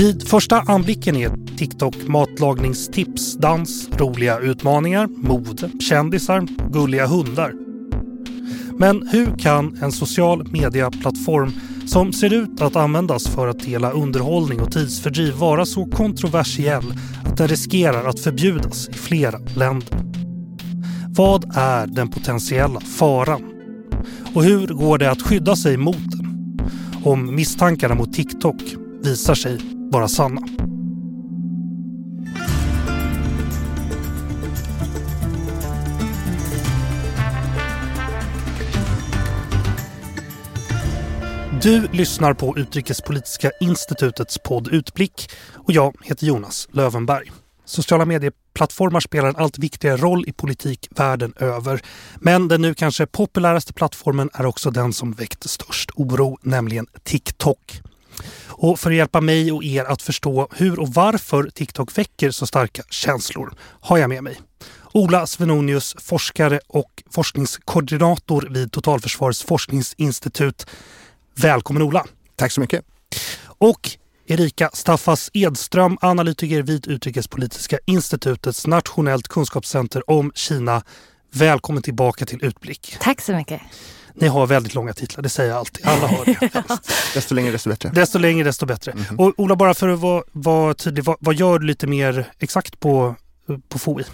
Vid första anblicken är TikTok matlagningstips, dans, roliga utmaningar, mode, kändisar, gulliga hundar. Men hur kan en social medieplattform som ser ut att användas för att dela underhållning och tidsfördriv vara så kontroversiell att den riskerar att förbjudas i flera länder? Vad är den potentiella faran? Och hur går det att skydda sig mot den? Om misstankarna mot TikTok visar sig vara sanna. Du lyssnar på Utrikespolitiska institutets podd Utblick och jag heter Jonas Lövenberg. Sociala medieplattformar spelar en allt viktigare roll i politik världen över. Men den nu kanske populäraste plattformen är också den som väckt störst oro, nämligen TikTok. Och för att hjälpa mig och er att förstå hur och varför TikTok väcker så starka känslor har jag med mig Ola Svenonius, forskare och forskningskoordinator vid Totalförsvarets forskningsinstitut. Välkommen Ola! Tack så mycket! Och Erika Staffas Edström, analytiker vid Utrikespolitiska institutets nationellt kunskapscenter om Kina. Välkommen tillbaka till Utblick. Tack så mycket. Ni har väldigt långa titlar, det säger jag alltid. Alla har det. desto längre desto bättre. Desto längre desto bättre. Mm -hmm. Och Ola, bara för att vara, vara tydlig, vad, vad, gör du lite mer exakt på, på FOI?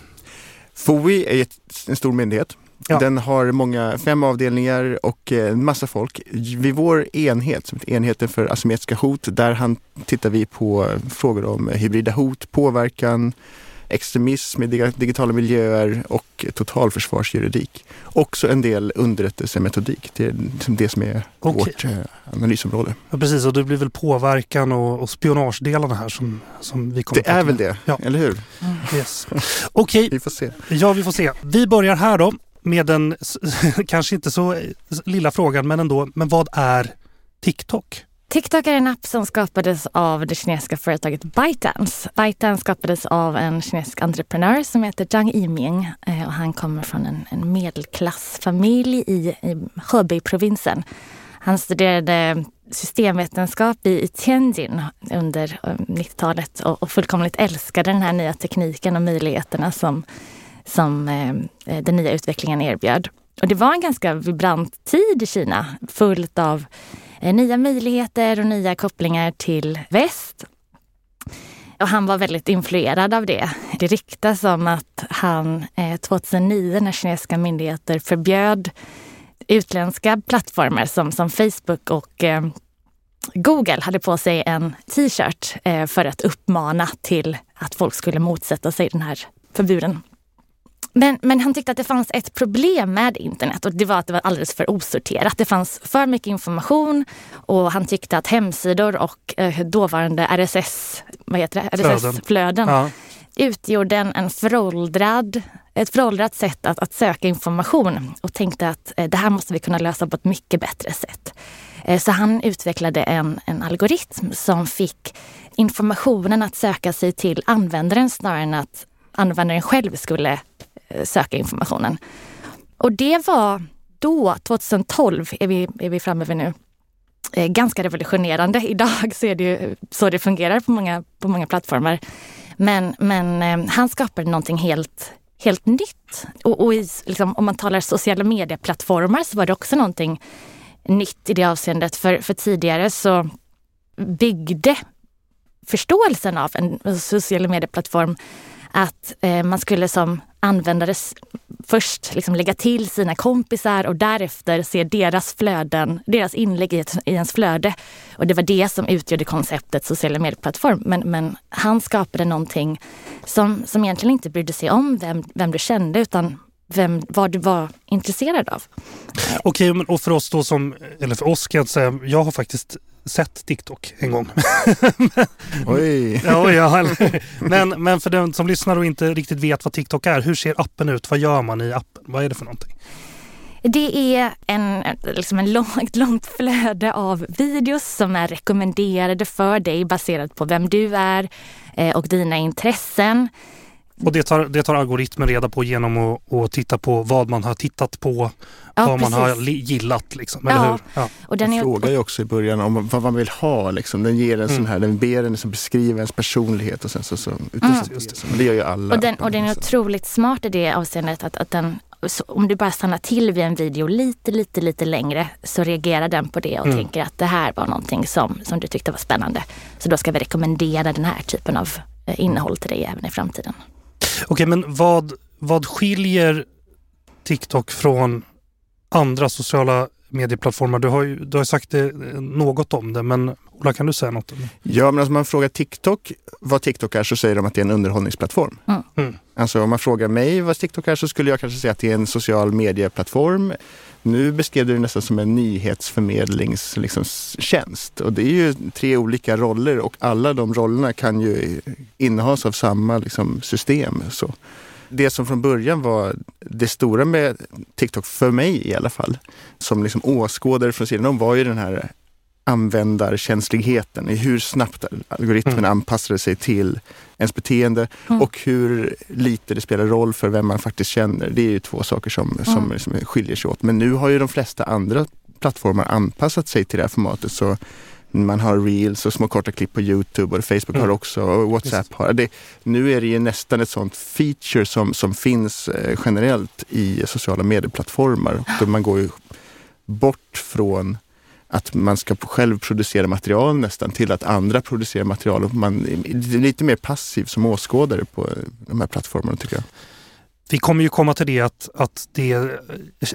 FOI är ett, en stor myndighet Ja. Den har många, fem avdelningar och eh, en massa folk. Vid vår enhet, som heter enheten för asymmetriska hot, där han, tittar vi på frågor om hybrida hot, påverkan, extremism i digitala miljöer och totalförsvarsjuridik. Också en del underrättelsemetodik. Det är det som är okay. vårt eh, analysområde. Ja, precis, och det blir väl påverkan och, och spionagedelarna här som, som vi kommer Det är väl det, ja. eller hur? Mm. Yes. Okej, okay. vi får se. Ja, vi får se. Vi börjar här då med den kanske inte så lilla frågan men ändå, men vad är TikTok? TikTok är en app som skapades av det kinesiska företaget ByteDance. ByteDance skapades av en kinesisk entreprenör som heter Zhang Yiming eh, och han kommer från en, en medelklassfamilj i, i Hebei-provinsen. Han studerade systemvetenskap i Tianjin under eh, 90-talet och, och fullkomligt älskade den här nya tekniken och möjligheterna som som eh, eh, den nya utvecklingen erbjöd. Och det var en ganska vibrant tid i Kina, fullt av Eh, nya möjligheter och nya kopplingar till väst. Och han var väldigt influerad av det. Det ryktas om att han eh, 2009 när kinesiska myndigheter förbjöd utländska plattformar som, som Facebook och eh, Google hade på sig en t-shirt eh, för att uppmana till att folk skulle motsätta sig den här förbuden. Men, men han tyckte att det fanns ett problem med internet och det var att det var alldeles för osorterat. Det fanns för mycket information och han tyckte att hemsidor och eh, dåvarande RSS, vad heter det? RSS-flöden ja. utgjorde en, en föråldrad, ett föråldrat sätt att, att söka information och tänkte att eh, det här måste vi kunna lösa på ett mycket bättre sätt. Eh, så han utvecklade en, en algoritm som fick informationen att söka sig till användaren snarare än att användaren själv skulle Eh, söka informationen. Och det var då, 2012 är vi, är vi framme vid nu, eh, ganska revolutionerande. Idag så är det ju eh, så det fungerar på många, på många plattformar. Men, men eh, han skapade någonting helt, helt nytt. Och, och i, liksom, om man talar sociala medieplattformar så var det också någonting nytt i det avseendet. För, för tidigare så byggde förståelsen av en social medieplattform att eh, man skulle som användare först liksom lägga till sina kompisar och därefter se deras flöden, deras inlägg i, i ens flöde. Och det var det som utgjorde konceptet sociala medieplattform. Men, men han skapade någonting som, som egentligen inte brydde sig om vem, vem du kände utan vem, vad du var intresserad av. Okej, okay, och för oss då som, eller för oss kan jag säga, jag har faktiskt sett TikTok en gång. Oj! ja, ja, men, men för den som lyssnar och inte riktigt vet vad TikTok är, hur ser appen ut? Vad gör man i appen? Vad är det för någonting? Det är en, liksom en lång, ett långt flöde av videos som är rekommenderade för dig baserat på vem du är eh, och dina intressen. Och det tar, det tar algoritmen reda på genom att, att titta på vad man har tittat på, ja, vad precis. man har gillat. Liksom, eller hur? Ja. Och den är... frågar ju också i början om vad man vill ha. Liksom. Den ger en mm. sån här, den ber en liksom beskriva ens personlighet och sen så, så mm. det. Men det gör ju alla. Och den, och den är otroligt smart i det avseendet att, att den om du bara stannar till vid en video lite, lite, lite längre så reagerar den på det och mm. tänker att det här var någonting som, som du tyckte var spännande. Så då ska vi rekommendera den här typen av eh, innehåll till dig även i framtiden. Okej, men vad, vad skiljer TikTok från andra sociala medieplattformar? Du har ju du har sagt det, något om det, men Ola, kan du säga något? Om det? Ja, men alltså man frågar TikTok vad TikTok är så säger de att det är en underhållningsplattform. Mm. Mm. Alltså om man frågar mig vad TikTok är så skulle jag kanske säga att det är en social medieplattform. Nu beskrev du det nästan som en nyhetsförmedlingstjänst. Liksom, och det är ju tre olika roller och alla de rollerna kan ju innehas av samma liksom, system. Så. Det som från början var det stora med TikTok, för mig i alla fall, som liksom åskådare från sidan om var ju den här användarkänsligheten, i hur snabbt algoritmen mm. anpassade sig till ens beteende mm. och hur lite det spelar roll för vem man faktiskt känner. Det är ju två saker som, som mm. liksom skiljer sig åt. Men nu har ju de flesta andra plattformar anpassat sig till det här formatet. Så man har reels och små korta klipp på Youtube och Facebook mm. har också och WhatsApp har. Det, nu är det ju nästan ett sånt feature som, som finns eh, generellt i sociala medieplattformar. Då man går ju bort från att man ska själv producera material nästan till att andra producerar material och man är lite mer passiv som åskådare på de här plattformarna tycker jag. Vi kommer ju komma till det att, att det,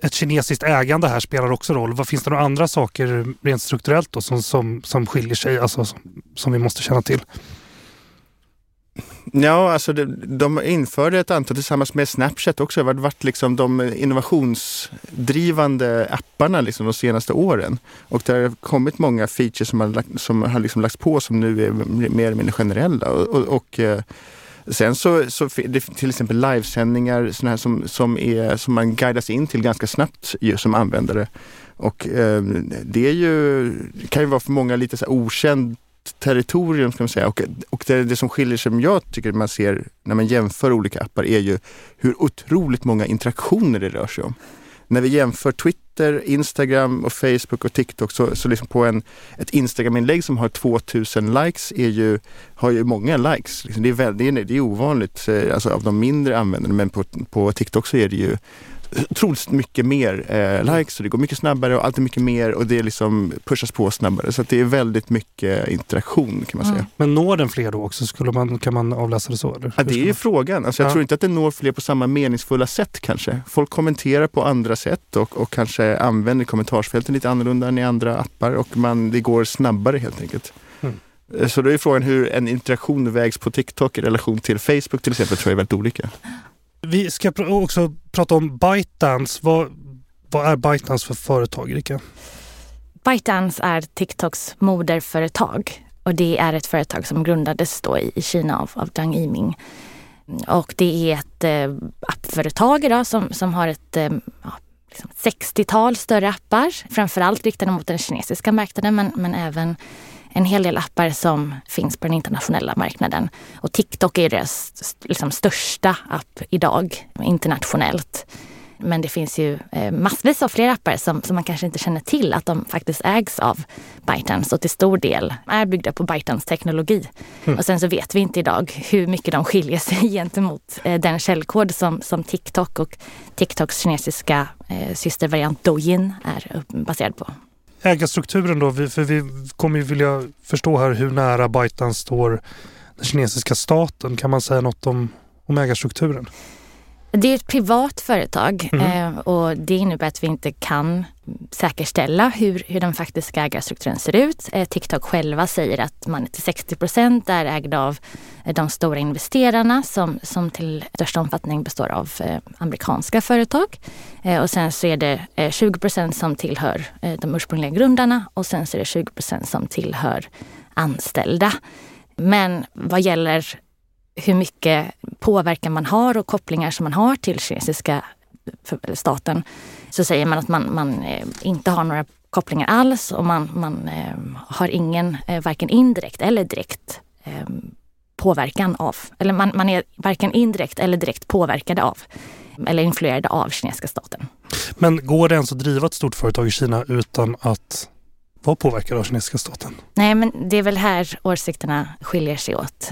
ett kinesiskt ägande här spelar också roll. Vad Finns det några andra saker rent strukturellt då, som, som, som skiljer sig, alltså som, som vi måste känna till? Ja, alltså det, de införde ett antal tillsammans med Snapchat också. Det har varit liksom de innovationsdrivande apparna liksom de senaste åren. Och det har kommit många features som har, som har liksom lagts på som nu är mer eller mindre generella. Och, och, och eh, Sen så, så det till exempel livesändningar såna här som, som, är, som man guidas in till ganska snabbt ju, som användare. Och eh, det är ju, kan ju vara för många lite så okänd territorium ska man säga. Och, och det, det som skiljer sig, som jag tycker man ser när man jämför olika appar är ju hur otroligt många interaktioner det rör sig om. När vi jämför Twitter, Instagram och Facebook och TikTok så, så liksom på en, ett Instagram-inlägg som har 2000 likes är ju, har ju många likes. Liksom det, är väldigt, det är ovanligt eh, alltså av de mindre användarna men på, på TikTok så är det ju otroligt mycket mer eh, likes och det går mycket snabbare och allt är mycket mer och det liksom pushas på snabbare. Så det är väldigt mycket interaktion kan man säga. Mm. Men når den fler då också? Skulle man, kan man avläsa det så? Eller? Ja, det är ju frågan. Alltså, jag ja. tror inte att den når fler på samma meningsfulla sätt kanske. Folk kommenterar på andra sätt och, och kanske använder kommentarsfälten lite annorlunda än i andra appar och man, det går snabbare helt enkelt. Mm. Eh, så då är frågan hur en interaktion vägs på TikTok i relation till Facebook till exempel tror jag är väldigt olika. Vi ska också prata om ByteDance. Vad, vad är ByteDance för företag, Erika? ByteDance är TikToks moderföretag och det är ett företag som grundades då i, Kina av, av Zhang Yiming. Och det är ett eh, appföretag idag som, som har ett eh, ja, liksom 60-tal större appar, framförallt riktade mot den kinesiska marknaden men, men även en hel del appar som finns på den internationella marknaden. Och TikTok är deras liksom, största app idag internationellt. Men det finns ju eh, massvis av fler appar som, som man kanske inte känner till att de faktiskt ägs av ByteDance och till stor del är byggda på ByteDance teknologi. Mm. Och sen så vet vi inte idag hur mycket de skiljer sig gentemot eh, den källkod som, som TikTok och TikToks kinesiska eh, systervariant Douyin är baserad på ägarstrukturen då? För vi kommer ju vilja förstå här hur nära ByteDance står den kinesiska staten. Kan man säga något om, om ägarstrukturen? Det är ett privat företag mm. och det innebär att vi inte kan säkerställa hur, hur den faktiska ägarstrukturen ser ut. Eh, TikTok själva säger att man till 60 procent är ägd av eh, de stora investerarna som, som till största omfattning består av amerikanska företag. och sen så är det 20 procent som tillhör de ursprungliga grundarna och sen så är det 20 procent som tillhör anställda. Men vad gäller hur mycket påverkan man har och kopplingar som man har till kinesiska staten så säger man att man, man eh, inte har några kopplingar alls och man, man eh, har ingen, eh, varken indirekt eller direkt påverkan av, eller man, man är varken indirekt eller direkt påverkade av eller influerade av kinesiska staten. Men går det ens att driva ett stort företag i Kina utan att vara påverkad av kinesiska staten? Nej, men det är väl här åsikterna skiljer sig åt.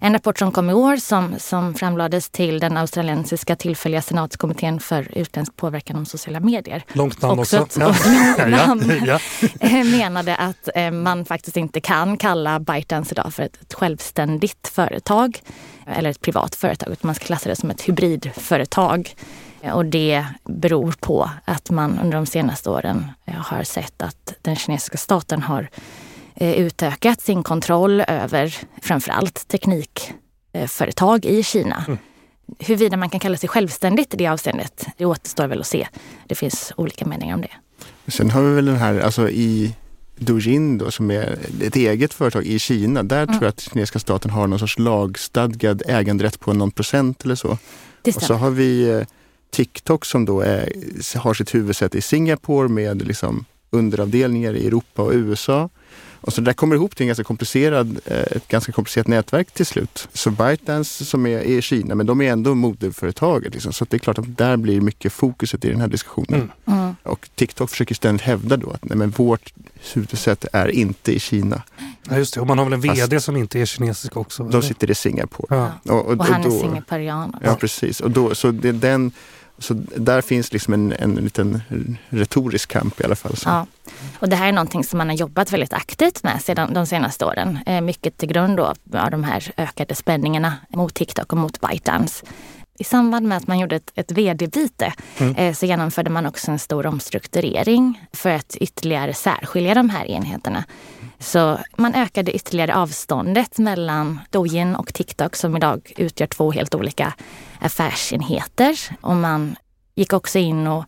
En rapport som kom i år som, som framlades till den australiensiska tillfälliga senatskommittén för utländsk påverkan om sociala medier. Långt namn också. också. Ja. namn, ja, ja. menade att eh, man faktiskt inte kan kalla ByteDance idag för ett självständigt företag eller ett privat företag utan man ska klassa det som ett hybridföretag. Och det beror på att man under de senaste åren har sett att den kinesiska staten har Eh, utökat sin kontroll över framförallt teknikföretag i Kina. Mm. Huruvida man kan kalla sig självständigt i det avseendet, det återstår väl att se. Det finns olika meningar om det. Sen har vi väl den här, alltså i Douyin då, som är ett eget företag i Kina. Där mm. tror jag att kinesiska staten har någon sorts lagstadgad äganderätt på någon procent eller så. Och så har vi eh, TikTok som då är, har sitt huvudsäte i Singapore med liksom underavdelningar i Europa och USA. Och så det där kommer ihop till en ganska komplicerad, eh, ett ganska komplicerat nätverk till slut. Så ByteDance som är i Kina, men de är ändå moderföretaget. Liksom. Så det är klart att där blir mycket fokuset i den här diskussionen. Mm. Mm. Och TikTok försöker ständigt hävda då att nej, men vårt huvudsäte är inte i Kina. Ja, just det. Och man har väl en VD Fast, som inte är kinesisk också? De sitter i Singapore. Ja. Och, och, och, han är singaporian. Ja, precis. Och då, så det är den så där finns liksom en, en liten retorisk kamp i alla fall. Så. Ja. Och det här är någonting som man har jobbat väldigt aktivt med sedan de senaste åren. Eh, mycket till grund av de här ökade spänningarna mot TikTok och mot ByteDance. I samband med att man gjorde ett, ett vd-byte mm. eh, så genomförde man också en stor omstrukturering för att ytterligare särskilja de här enheterna. Så man ökade ytterligare avståndet mellan Douyin och TikTok som idag utgör två helt olika affärsenheter. Och man gick också in och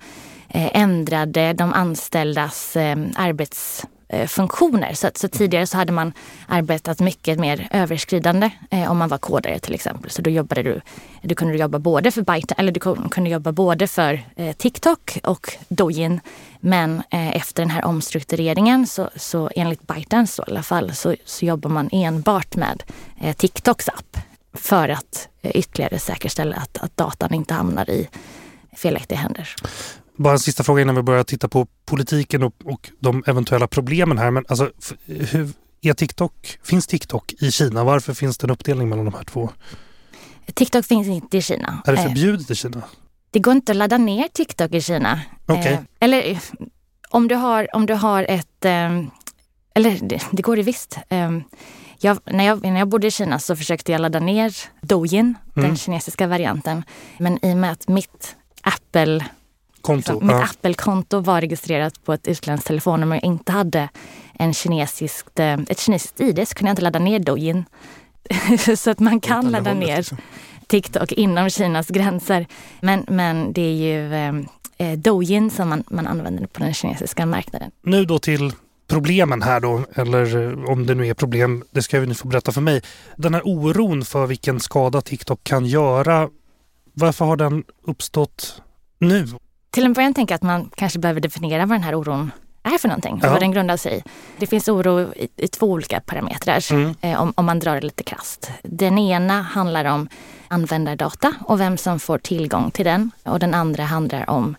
eh, ändrade de anställdas eh, arbets Eh, funktioner. Så, så, tidigare så hade man arbetat mycket mer överskridande eh, om man var kodare till exempel. Så då jobbade du, du kunde jobba både för Byte, eller du kunde jobba både för eh, TikTok och Douyin. Men eh, efter den här omstruktureringen så, så enligt ByteDance i alla fall så, så jobbar man enbart med eh, TikToks app för att eh, ytterligare säkerställa att, att datan inte hamnar i felaktiga händer. Bara en sista fråga innan vi börjar titta på politiken och, och de eventuella problemen här. Men alltså, hur, är TikTok, finns TikTok i Kina? Varför finns det en uppdelning mellan de här två? TikTok finns inte i Kina. Är det eh, förbjudet i Kina? Det går inte att ladda ner TikTok i Kina. Okay. Eh, eller om du har, om du har ett... Eh, eller det, det, går det visst. Eh, jag, när, jag, när jag bodde i Kina så försökte jag ladda ner Douyin, mm. den kinesiska varianten. Men i och med att mitt Apple Konto, mitt ja. Apple-konto var registrerat på ett utländskt telefonnummer och inte hade en kinesiskt, eh, ett kinesiskt ID så kunde jag inte ladda ner Douyin. så att man kan ladda ner liksom. TikTok inom Kinas gränser. Men, men det är ju eh, eh, Douyin som man, man använder på den kinesiska marknaden. Nu då till problemen här då, eller eh, om det nu är problem, det ska ni få berätta för mig. Den här oron för vilken skada TikTok kan göra, varför har den uppstått nu? Till en början tänker jag att man kanske behöver definiera vad den här oron är för någonting, ja. vad den grundar sig i. Det finns oro i, i två olika parametrar mm. eh, om, om, man drar det lite krasst. Den ena handlar om användardata och vem som får tillgång till den. Och den andra handlar om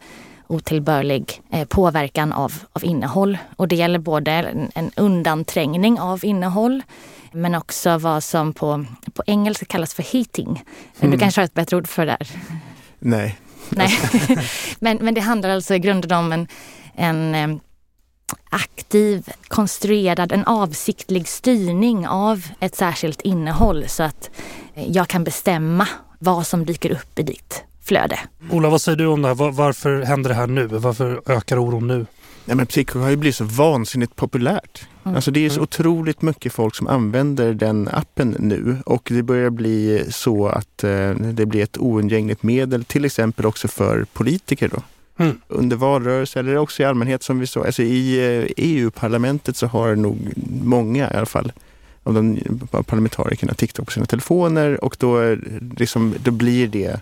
otillbörlig eh, påverkan av, av innehåll. Och det gäller både en, en undanträngning av innehåll men också vad som på, på engelska kallas för hating. Mm. Du kanske har ett bättre ord för det där? Nej, Nej, men, men det handlar alltså i grunden om en, en aktiv, konstruerad, en avsiktlig styrning av ett särskilt innehåll så att jag kan bestämma vad som dyker upp i ditt flöde. Ola, vad säger du om det här? Varför händer det här nu? Varför ökar oron nu? Nej, men Psycho har ju blivit så vansinnigt populärt. Mm. Alltså det är så mm. otroligt mycket folk som använder den appen nu och det börjar bli så att eh, det blir ett oundgängligt medel till exempel också för politiker då. Mm. Under valrörelse eller också i allmänhet som vi såg. Alltså I eh, EU-parlamentet så har nog många i alla fall av de parlamentarikerna TikTok på sina telefoner och då, liksom, då blir det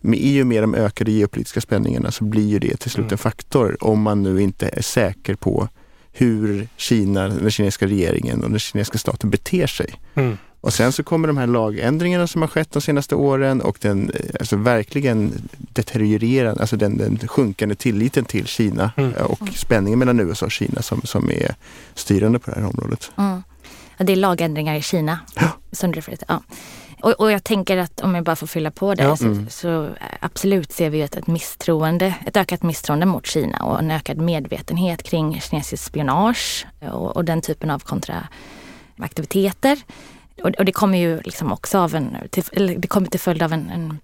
med, I och med de ökade geopolitiska spänningarna så blir ju det till slut en mm. faktor om man nu inte är säker på hur Kina, den kinesiska regeringen och den kinesiska staten beter sig. Mm. Och sen så kommer de här lagändringarna som har skett de senaste åren och den alltså verkligen deteriorerande, alltså den, den sjunkande tilliten till Kina mm. och spänningen mellan USA och Kina som, som är styrande på det här området. Mm. Ja, det är lagändringar i Kina ja. som du ja. Och, och, jag tänker att om jag bara får fylla på det ja. så, mm. så, absolut ser vi ett, ett misstroende, ett ökat misstroende mot Kina och en ökad medvetenhet kring kinesisk spionage och, och den typen av kontraaktiviteter. Och, och, det kommer ju liksom också av en, till, det kommer till följd av en, en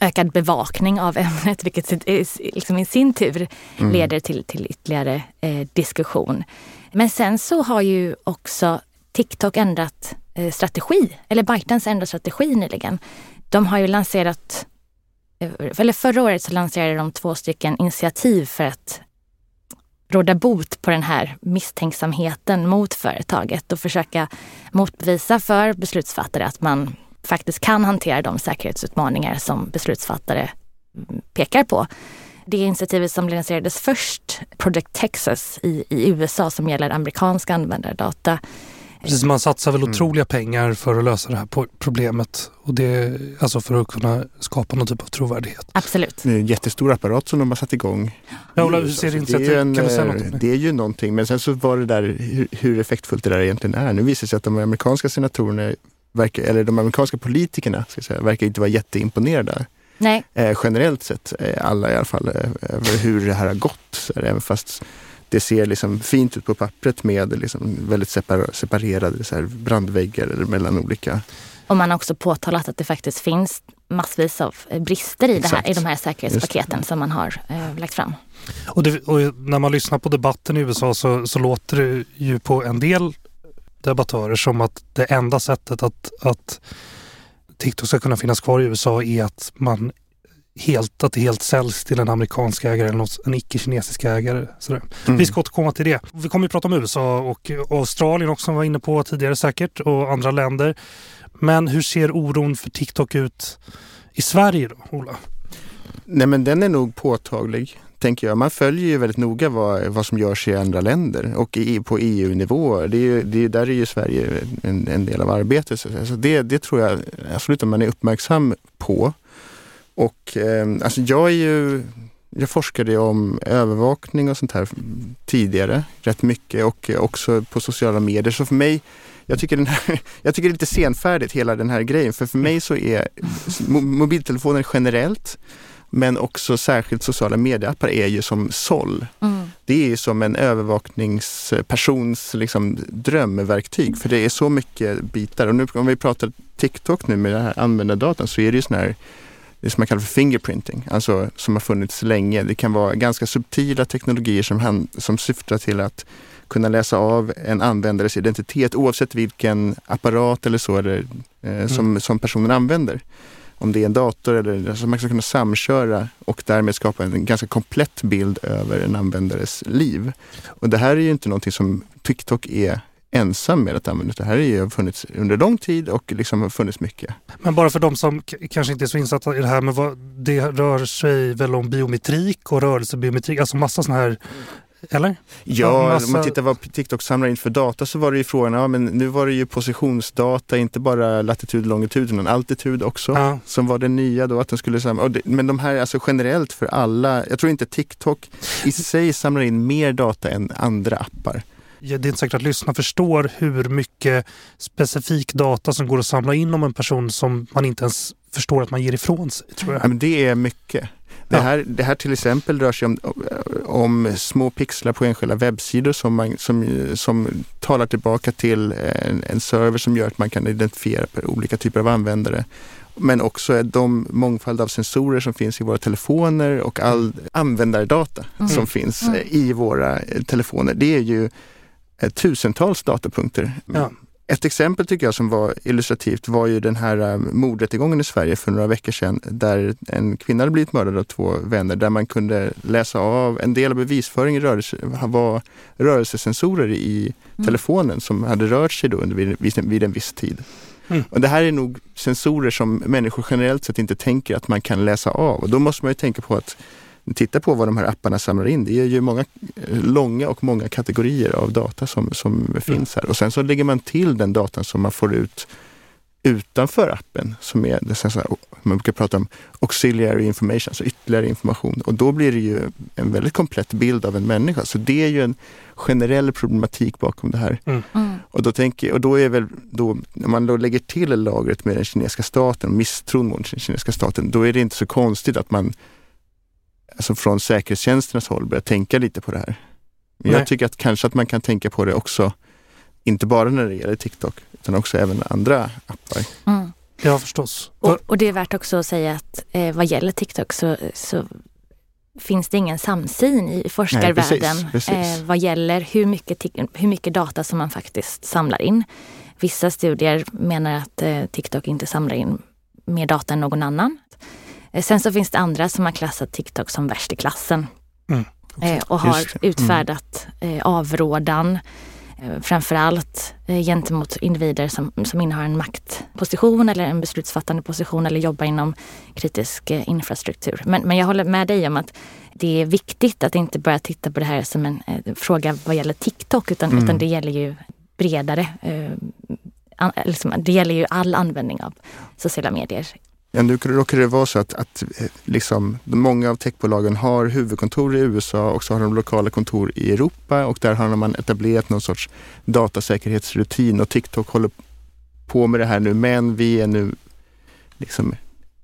ökad bevakning av ämnet vilket liksom i sin tur mm. leder till, till ytterligare eh, diskussion. Men sen så har ju också TikTok ändrat Eh, strategi, eller ByteDance enda strategi nyligen. De har ju lanserat, eh, eller förra året så lanserade de två stycken initiativ för att råda bot på den här misstänksamheten mot företaget och försöka motbevisa för beslutsfattare att man faktiskt kan hantera de säkerhetsutmaningar som beslutsfattare pekar på. Det initiativet som lanserades först, Project Texas i, i USA som gäller amerikanska användardata, Precis, man satsar väl mm. otroliga pengar för att lösa det här problemet. Och det, alltså för att kunna skapa någon typ av trovärdighet. Absolut. Det är en jättestor apparat som de har satt igång. Ja, Ola, hur ser det, det, en, kan du säga något det är ju någonting, men sen så var det där hur, hur effektfullt det där egentligen är. Nu visar det sig att de amerikanska senatorerna, verkar, eller de amerikanska politikerna, ska säga, verkar inte vara jätteimponerade. Nej. Eh, generellt sett, eh, alla i alla fall, eh, över hur det här har gått. Så även fast det ser liksom fint ut på pappret med liksom väldigt separ separerade så här brandväggar mellan olika. Och man har också påtalat att det faktiskt finns massvis av brister i, det här, i de här säkerhetspaketen som man har eh, lagt fram. Och, det, och, när man lyssnar på debatten i USA så, så, låter det ju på en del debattörer som att det enda sättet att, att TikTok ska kunna finnas kvar i USA är att man helt, att det helt säljs till en amerikansk ägare eller något, en icke-kinesisk ägare. Sådär. Mm. Vi ska återkomma till det. Vi kommer att prata om USA och Australien också, som var inne på tidigare säkert, och andra länder. Men hur ser oron för TikTok ut i Sverige då, Ola? Nej men den är nog påtaglig tänker jag. Man följer ju väldigt noga vad, vad som görs i andra länder och i, på EU-nivå. Det är ju, det är, där är ju Sverige en, en del av arbetet. Så det, det tror jag absolut att man är uppmärksam på. Och eh, alltså jag är ju jag forskade om övervakning och sånt här tidigare rätt mycket och också på sociala medier. Så för mig, jag tycker, den här, jag tycker det är lite senfärdigt hela den här grejen. För för mig så är mobiltelefoner generellt men också särskilt sociala medieappar är ju som såll. Mm. Det är ju som en övervakningspersons liksom, drömverktyg för det är så mycket bitar. Och nu om vi pratar TikTok nu med den här användardatan så är det ju sån här det som man kallar för fingerprinting, alltså som har funnits länge. Det kan vara ganska subtila teknologier som, som syftar till att kunna läsa av en användares identitet oavsett vilken apparat eller så eller, eh, som, mm. som personen använder. Om det är en dator eller alltså man ska kunna samköra och därmed skapa en ganska komplett bild över en användares liv. Och det här är ju inte någonting som TikTok är ensam med att använda det. här har ju funnits under lång tid och liksom har funnits mycket. Men bara för de som kanske inte är så insatta i det här, men vad, det rör sig väl om biometrik och rörelsebiometrik, alltså massa sådana här eller? Ja, massa... om man tittar vad TikTok samlar in för data så var det ju frågan, ja men nu var det ju positionsdata, inte bara latitud, longitud utan altitud också. Ja. Som var det nya då, att de skulle samla. Men de här alltså generellt för alla, jag tror inte TikTok i sig samlar in mer data än andra appar det är inte säkert att lyssna förstår hur mycket specifik data som går att samla in om en person som man inte ens förstår att man ger ifrån sig. Tror jag. Ja, men det är mycket. Det här, det här till exempel rör sig om, om små pixlar på enskilda webbsidor som, man, som, som talar tillbaka till en, en server som gör att man kan identifiera olika typer av användare. Men också de mångfald av sensorer som finns i våra telefoner och all användardata mm. som finns mm. i våra telefoner. Det är ju tusentals datapunkter. Ja. Ett exempel tycker jag som var illustrativt var ju den här uh, mordrättegången i Sverige för några veckor sedan där en kvinna hade blivit mördad av två vänner där man kunde läsa av en del av bevisföringen rörelse, var rörelsesensorer i mm. telefonen som hade rört sig då under, vid, vid en viss tid. Mm. Och det här är nog sensorer som människor generellt sett inte tänker att man kan läsa av och då måste man ju tänka på att titta på vad de här apparna samlar in. Det är ju många eh, långa och många kategorier av data som, som finns här. Och sen så lägger man till den datan som man får ut utanför appen som är det så här, man brukar prata om auxiliary information, alltså ytterligare information. Och då blir det ju en väldigt komplett bild av en människa. Så det är ju en generell problematik bakom det här. Mm. Mm. Och, då tänker, och då är väl då, när man då lägger till lagret med den kinesiska staten, misstron mot den kinesiska staten, då är det inte så konstigt att man alltså från säkerhetstjänsternas håll börjar tänka lite på det här. Men jag tycker att kanske att man kan tänka på det också, inte bara när det gäller TikTok, utan också även andra appar. Mm. Ja, förstås. Och, och, det är värt också att säga att eh, vad gäller TikTok så, så finns det ingen samsyn i forskarvärlden Nej, precis, precis. Eh, vad gäller hur mycket, hur mycket data som man faktiskt samlar in. Vissa studier menar att eh, TikTok inte samlar in mer data än någon annan. Eh, sen så finns det andra som har klassat TikTok som värst i klassen mm. Eh, och har utfärdat mm. avrådan framförallt gentemot individer som, som innehar en maktposition eller en beslutsfattande position eller jobbar inom kritisk infrastruktur. Men, men jag håller med dig om att det är viktigt att inte börja titta på det här som en fråga vad gäller TikTok utan, mm. utan det gäller ju bredare. liksom, det gäller ju all användning av sociala medier Ja, nu råkar det vara så att, att eh, liksom, många av techbolagen har huvudkontor i USA och så har de lokala kontor i Europa och där har man etablerat någon sorts datasäkerhetsrutin och TikTok håller på med det här nu men vi är nu liksom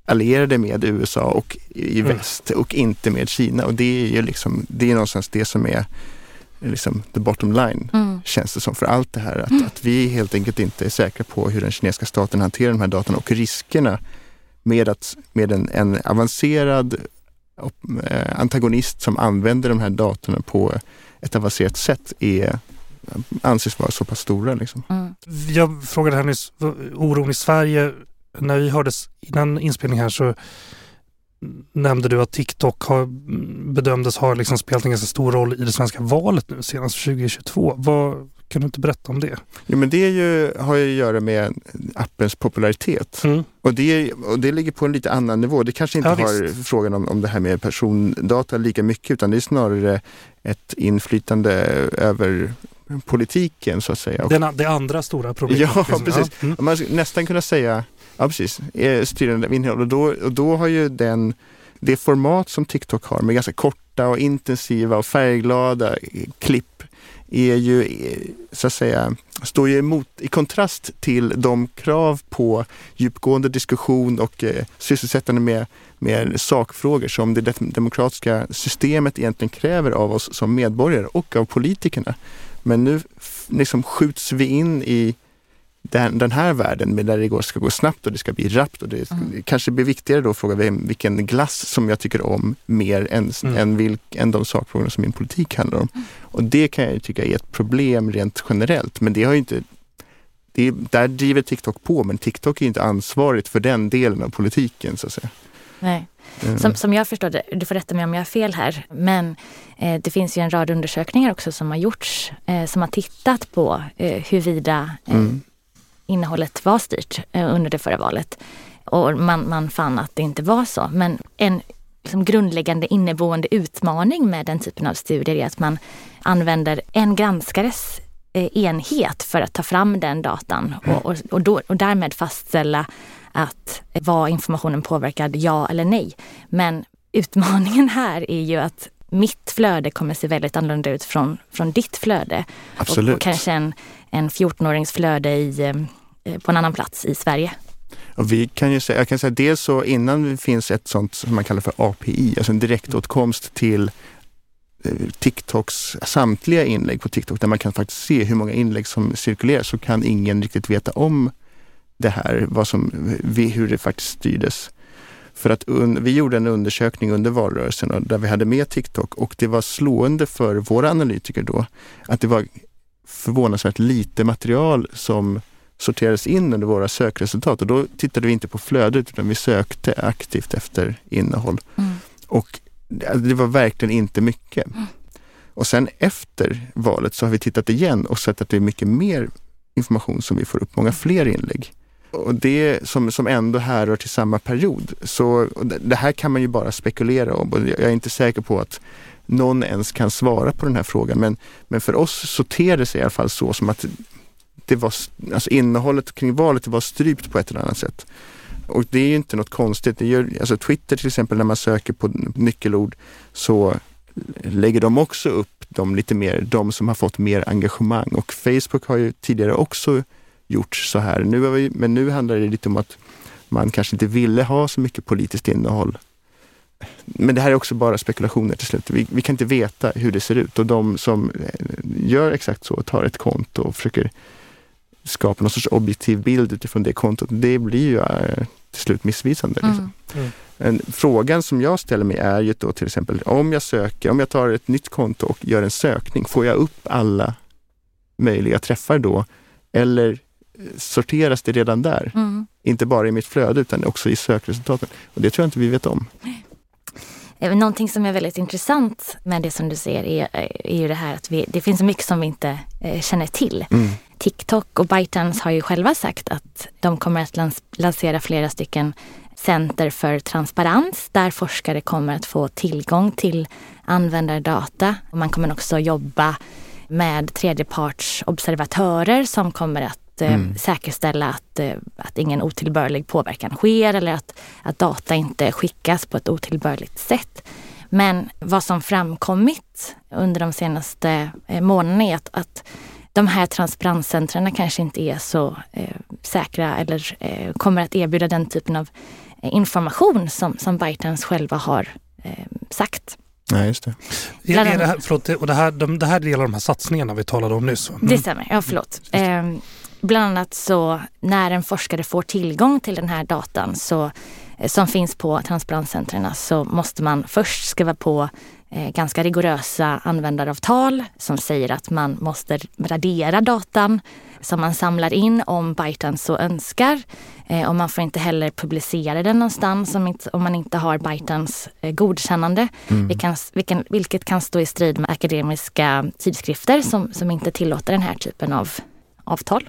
allierade med USA och i mm. väst och inte med Kina och det är ju liksom, det är någonstans det som är liksom the bottom line mm. känns det som för allt det här. Att, mm. att vi helt enkelt inte är säkra på hur den kinesiska staten hanterar de här datan och riskerna med, att, med en, en avancerad eh, antagonist som använder de här datorna på ett avancerat sätt är anses vara så pass stora. Liksom. Mm. Jag frågade här nyss, oron i Sverige, när vi hördes innan inspelning här så nämnde du att TikTok har, bedömdes ha liksom spelat en ganska stor roll i det svenska valet nu senast 2022. Vad, kan du inte berätta om det? Jo, men det ju, har ju att göra med appens popularitet. Mm. Och, det, och det ligger på en lite annan nivå. Det kanske inte ja, har visst. frågan om, om det här med persondata lika mycket utan det är snarare ett inflytande över politiken så att säga. Det, det andra stora problemet. Ja, precis. Ja. Mm. Man nästan kunna säga, ja precis, styrande innehåll. Och då, och då har ju den, det format som TikTok har med ganska korta och intensiva och färgglada klipp är ju så att säga, står ju emot, i kontrast till de krav på djupgående diskussion och eh, sysselsättande med, med sakfrågor som det demokratiska systemet egentligen kräver av oss som medborgare och av politikerna. Men nu liksom skjuts vi in i den, den här världen med där det går, ska gå snabbt och det ska bli rappt och det mm. kanske blir viktigare då att fråga vem, vilken glass som jag tycker om mer än, mm. än, vilk, än de sakfrågorna som min politik handlar om. Mm. Och det kan jag tycka är ett problem rent generellt men det har ju inte det är, där driver TikTok på men TikTok är inte ansvarigt för den delen av politiken så att säga. Nej. Mm. Som, som jag förstår det, du får rätta mig om jag har fel här, men eh, det finns ju en rad undersökningar också som har gjorts eh, som har tittat på eh, huruvida eh, mm innehållet var styrt eh, under det förra valet. Och man, man fann att det inte var så. Men en liksom grundläggande inneboende utmaning med den typen av studier är att man använder en granskares eh, enhet för att ta fram den datan och, och, och, då, och därmed fastställa att var informationen påverkad, ja eller nej. Men utmaningen här är ju att mitt flöde kommer se väldigt annorlunda ut från, från ditt flöde. Absolut. Och, och kanske en, en 14-årings flöde i, eh, på en annan plats i Sverige. Och vi kan ju säga, jag kan säga dels så innan det finns ett sånt som man kallar för API, alltså en direktåtkomst till eh, TikToks samtliga inlägg på TikTok där man kan faktiskt se hur många inlägg som cirkulerar så kan ingen riktigt veta om det här, vad som, hur det faktiskt styrdes. För att vi gjorde en undersökning under valrörelsen där vi hade med TikTok och det var slående för våra analytiker då att det var förvånansvärt lite material som sorterades in under våra sökresultat och då tittade vi inte på flödet utan vi sökte aktivt efter innehåll. Mm. Och det var verkligen inte mycket. Mm. Och sen efter valet så har vi tittat igen och sett att det är mycket mer information som vi får upp, många fler inlägg. Och det som, som ändå härrör till samma period. Så det här kan man ju bara spekulera om och jag är inte säker på att någon ens kan svara på den här frågan. Men, men för oss så ter det sig i alla fall så som att det var, alltså innehållet kring valet var strypt på ett eller annat sätt. Och det är ju inte något konstigt. Det gör, alltså Twitter till exempel när man söker på nyckelord så lägger de också upp de lite mer, de som har fått mer engagemang. Och Facebook har ju tidigare också gjort så här. Nu vi, men nu handlar det lite om att man kanske inte ville ha så mycket politiskt innehåll. Men det här är också bara spekulationer till slut. Vi, vi kan inte veta hur det ser ut och de som eh, gör exakt så, tar ett konto och försöker skapa någon sorts objektiv bild utifrån det kontot, det blir ju äh, till slut missvisande. Liksom. Mm. Mm. frågan som jag ställer mig är ju då till exempel om jag söker, om jag tar ett nytt konto och gör en sökning, får jag upp alla möjliga träffar då? Eller eh, sorteras det redan där? Mm. Inte bara i mitt flöde utan också i sökresultaten. Och det tror jag inte vi vet om. Eh, någonting som är väldigt intressant med det som du säger är, är ju det här att vi, det finns så mycket som vi inte eh, känner till. Mm. TikTok och ByteDance har ju själva sagt att de kommer att lans lansera flera stycken center för transparens där forskare kommer att få tillgång till användardata. Och man kommer också jobba med tredjepartsobservatörer som kommer att eh, mm. säkerställa att, eh, att ingen otillbörlig påverkan sker eller att, att data inte skickas på ett otillbörligt sätt. Men vad som framkommit under de senaste eh, månaderna är att, att de här transparenscentren kanske inte är så eh, säkra eller eh, kommer att erbjuda den typen av eh, information som, som ByteDance själva har eh, sagt. Nej, just det. Är, är det, här, förlåt, och det, här, de, det här är del av de här satsningarna vi talade om nyss? Mm. Det stämmer, ja förlåt. Bland annat så när en forskare får tillgång till den här datan så, eh, som finns på transparenscentren så måste man först skriva på Eh, ganska rigorösa användaravtal som säger att man måste radera datan som man samlar in om ByteDance så önskar. Eh, och man får inte heller publicera den någonstans om, inte, om man inte har ByteDance eh, godkännande. Mm. Vilken, vilken, vilket kan stå i strid med akademiska tidskrifter som, som inte tillåter den här typen av avtal.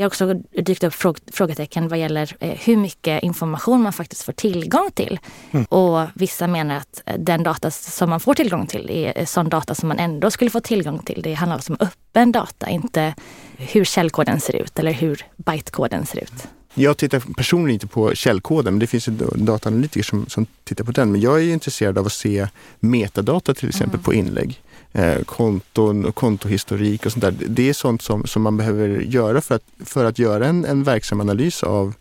Det har också dykt upp fråg frågetecken vad gäller eh, hur mycket information man faktiskt får tillgång till. Mm. Och vissa menar att eh, den data som man får tillgång till är sån data som man ändå skulle få tillgång till. Det handlar alltså om öppen data, inte hur källkoden ser ut eller hur bytekoden ser ut. Jag tittar personligen inte på källkoden, men det finns dataanalytiker som, som tittar på den. Men jag är intresserad av att se metadata till exempel mm. på inlägg eh, Eh, konton och kontohistorik och sånt där. Det är sånt som, som man behöver göra för att, för att göra en, en verksam analys av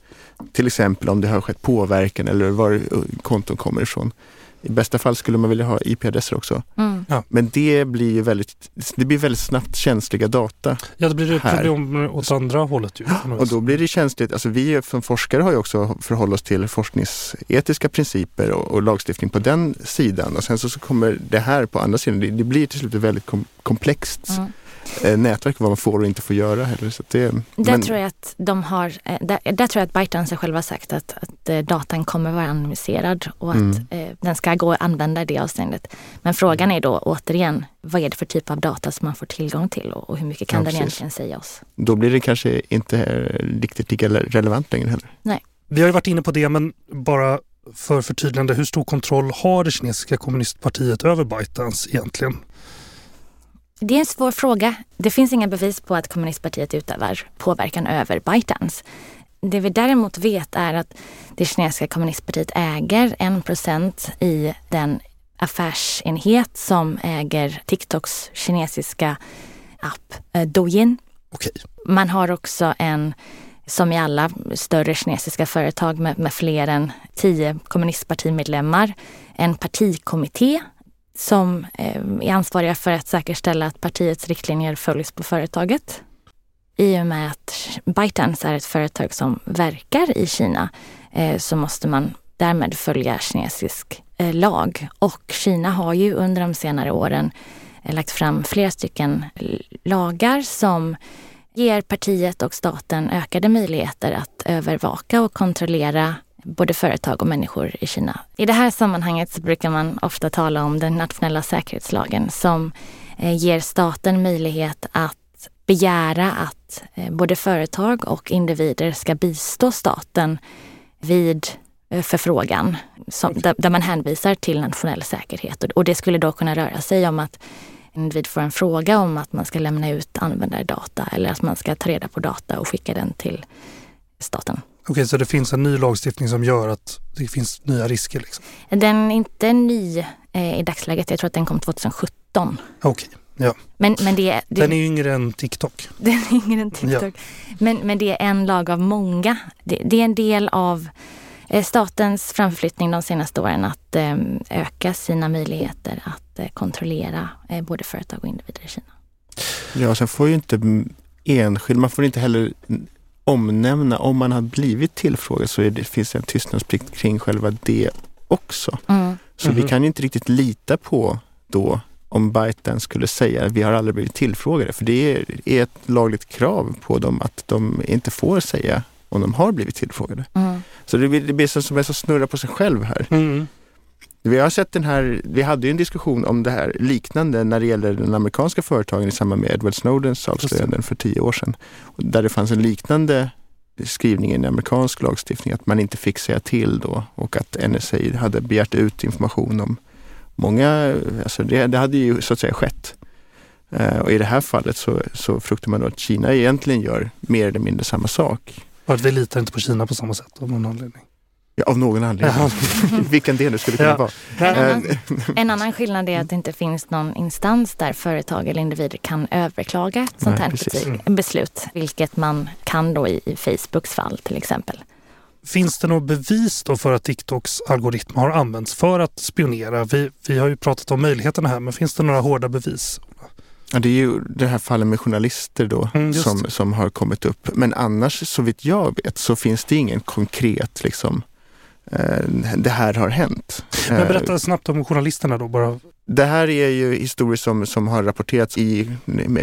till exempel om det har skett påverkan eller var konton kommer ifrån. I bästa fall skulle man vilja ha IP-adresser också. Mm. Ja. Men det blir ju väldigt, det blir väldigt snabbt känsliga data. Ja, det blir ett problem åt andra hållet. Ju, och då blir det känsligt. Alltså vi som forskare har ju också förhållit oss till forskningsetiska principer och, och, lagstiftning på den sidan. Och sen så, så kommer det här på andra sidan. Det, det blir till slut väldigt kom, komplext. Mm. Eh, nätverk vad man får och inte får göra heller. Så det, där men... tror jag att de har, eh, där, där tror jag att ByteDance själva har sagt att, att eh, datan kommer vara anonymiserad och att mm. eh, den ska gå att använda i det avseendet. Men frågan är då återigen, vad är det för typ av data som man får tillgång till och, och hur mycket kan ja, den egentligen säga oss? Då blir det kanske inte riktigt lika relevant längre heller. Nej. Vi har ju varit inne på det men bara för förtydligande, hur stor kontroll har det kinesiska kommunistpartiet över ByteDance egentligen? Det är en svår fråga. Det finns inga bevis på att kommunistpartiet utövar påverkan över ByteDance. Det vi däremot vet är att det kinesiska kommunistpartiet äger en procent i den affärsenhet som äger TikToks kinesiska app eh, Douyin. Okay. Man har också en, som i alla större kinesiska företag med, med fler än tio kommunistpartimedlemmar, en partikommitté som eh, är ansvariga för att säkerställa att partiets riktlinjer följs på företaget. I och med att ByteDance är ett företag som verkar i Kina eh, så måste man därmed följa kinesisk eh, lag. Och Kina har ju under de senare åren lagt fram flera stycken lagar som ger partiet och staten ökade möjligheter att övervaka och kontrollera både företag och människor i Kina. I det här sammanhanget så brukar man ofta tala om den nationella säkerhetslagen som eh, ger staten möjlighet att begära att eh, både företag och individer ska bistå staten vid eh, förfrågan som, där, där, man hänvisar till nationell säkerhet. Och, och det skulle då kunna röra sig om att individ får en fråga om att man ska lämna ut användardata eller att man ska ta reda på data och skicka den till staten. Okej, så det finns en ny lagstiftning som gör att det finns nya risker? Liksom. Den är inte ny eh, i dagsläget. Jag tror att den kom 2017. Okej, ja. Men, men det, det, den är yngre än TikTok. Den är yngre än TikTok. Ja. Men, men det är en lag av många. Det, det är en del av eh, statens framflyttning de senaste åren att eh, öka sina möjligheter att eh, kontrollera eh, både företag och individer i Kina. Ja, sen får ju inte enskild, man får inte heller omnämna, om man har blivit tillfrågad så det, finns det en tystnadsplikt kring själva det också. Mm. Så mm vi mhm. kan inte riktigt lita på då om ByteDance skulle säga att vi har aldrig blivit tillfrågade. För det är, är ett lagligt krav på dem att de inte får säga om de har blivit tillfrågade. Mm. Så det blir, det blir som att snurra på sig själv här. Mm. Vi har sett den här, vi hade ju en diskussion om det här liknande när det gäller den amerikanska företagen i samband med Edward Snowdens avslöjanden för tio år sedan. Där det fanns en liknande skrivning i en amerikansk lagstiftning att man inte fick säga till då och att NSA hade begärt ut information om många, alltså det, det hade ju så att säga skett. Uh, och i det här fallet så, så fruktar man då att Kina egentligen gör mer eller mindre samma sak. Och att vi litar inte på Kina på samma sätt av någon anledning. Ja, av någon anledning. Vilken del det skulle kunna ja. vara. En annan, en annan, skillnad är att det inte finns någon instans där företag eller individer kan överklaga ett sånt här Nej, beslut. Vilket man kan då i, Facebooks fall till exempel. Finns det något bevis då för att TikToks algoritm har använts för att spionera? Vi, vi har ju pratat om möjligheterna här, men finns det några hårda bevis? Ja, det är ju det här fallet med journalister då mm, som, som har kommit upp. Men annars så vitt jag vet så finns det ingen konkret liksom Eh, det här har hänt. Men berätta snabbt om journalisterna då bara. Det här är ju historier som, som har rapporterats i